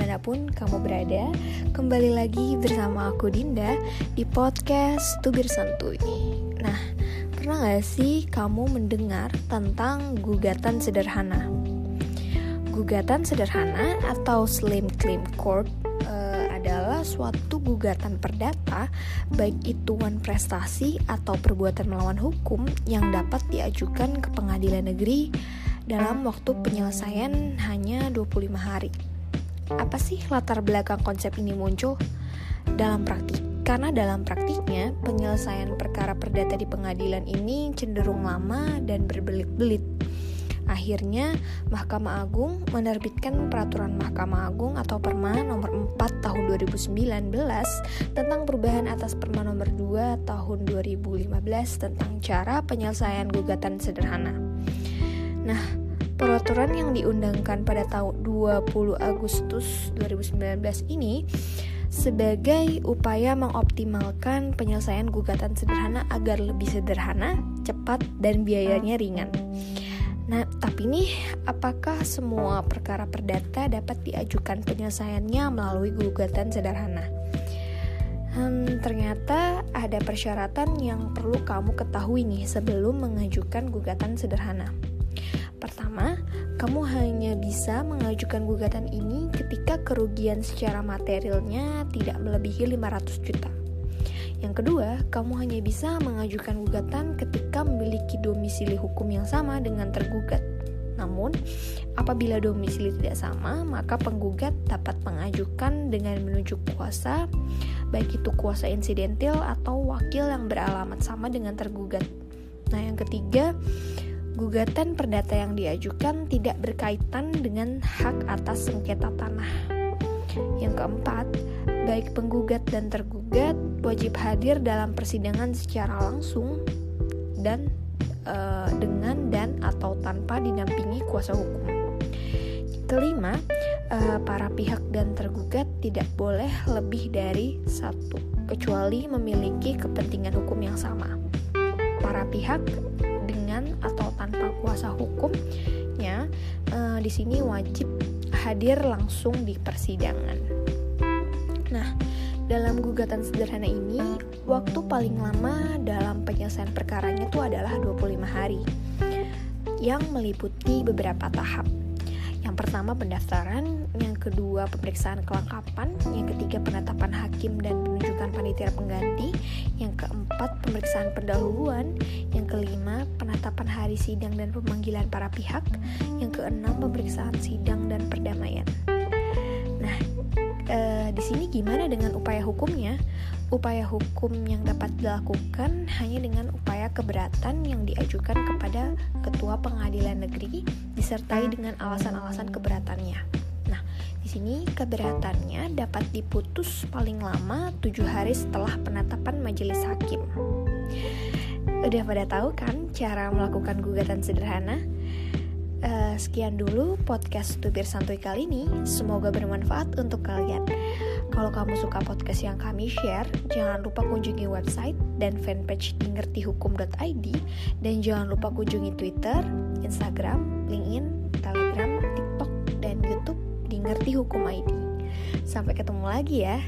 di mana pun kamu berada Kembali lagi bersama aku Dinda di podcast Tubir Santuy Nah, pernah gak sih kamu mendengar tentang gugatan sederhana? Gugatan sederhana atau Slim Claim Court uh, adalah suatu gugatan perdata baik itu one prestasi atau perbuatan melawan hukum yang dapat diajukan ke pengadilan negeri dalam waktu penyelesaian hanya 25 hari. Apa sih latar belakang konsep ini muncul? Dalam praktik, karena dalam praktiknya penyelesaian perkara perdata di pengadilan ini cenderung lama dan berbelit-belit. Akhirnya, Mahkamah Agung menerbitkan Peraturan Mahkamah Agung atau Perma nomor 4 tahun 2019 tentang perubahan atas Perma nomor 2 tahun 2015 tentang cara penyelesaian gugatan sederhana. Nah, peraturan yang diundangkan pada tahun 20 Agustus 2019 ini sebagai upaya mengoptimalkan penyelesaian gugatan sederhana agar lebih sederhana, cepat, dan biayanya ringan. Nah, tapi nih, apakah semua perkara perdata dapat diajukan penyelesaiannya melalui gugatan sederhana? Hmm, ternyata ada persyaratan yang perlu kamu ketahui nih sebelum mengajukan gugatan sederhana. Pertama, kamu hanya bisa mengajukan gugatan ini ketika kerugian secara materialnya tidak melebihi 500 juta. Yang kedua, kamu hanya bisa mengajukan gugatan ketika memiliki domisili hukum yang sama dengan tergugat. Namun, apabila domisili tidak sama, maka penggugat dapat mengajukan dengan menunjuk kuasa, baik itu kuasa insidentil atau wakil yang beralamat sama dengan tergugat. Nah, yang ketiga, gugatan perdata yang diajukan tidak berkaitan dengan hak atas sengketa tanah. Yang keempat, baik penggugat dan tergugat wajib hadir dalam persidangan secara langsung dan e, dengan dan atau tanpa dinampingi kuasa hukum. Kelima, e, para pihak dan tergugat tidak boleh lebih dari satu, kecuali memiliki kepentingan hukum yang sama. Para pihak hukumnya uh, di sini wajib hadir langsung di persidangan. Nah, dalam gugatan sederhana ini, waktu paling lama dalam penyelesaian perkaranya itu adalah 25 hari yang meliputi beberapa tahap. Yang pertama pendaftaran, yang kedua pemeriksaan kelengkapan, yang ketiga penetapan hakim dan penunjukan panitia pengganti, yang keempat pemeriksaan pendahuluan, yang kelima penetapan hari sidang dan pemanggilan para pihak, yang keenam pemeriksaan sidang dan perdamaian. Nah, e, di sini gimana dengan upaya hukumnya? Upaya hukum yang dapat dilakukan hanya dengan upaya keberatan yang diajukan kepada ketua pengadilan negeri disertai dengan alasan-alasan keberatannya. Nah, di sini keberatannya dapat diputus paling lama tujuh hari setelah penetapan majelis hakim. Udah pada tahu kan cara melakukan gugatan sederhana? Uh, sekian dulu podcast Tubir Santuy kali ini. Semoga bermanfaat untuk kalian. Kalau kamu suka podcast yang kami share, jangan lupa kunjungi website dan fanpage di ngertihukum.id dan jangan lupa kunjungi Twitter, Instagram, LinkedIn, Telegram, TikTok, dan YouTube di Ngerti Hukum ID. Sampai ketemu lagi ya.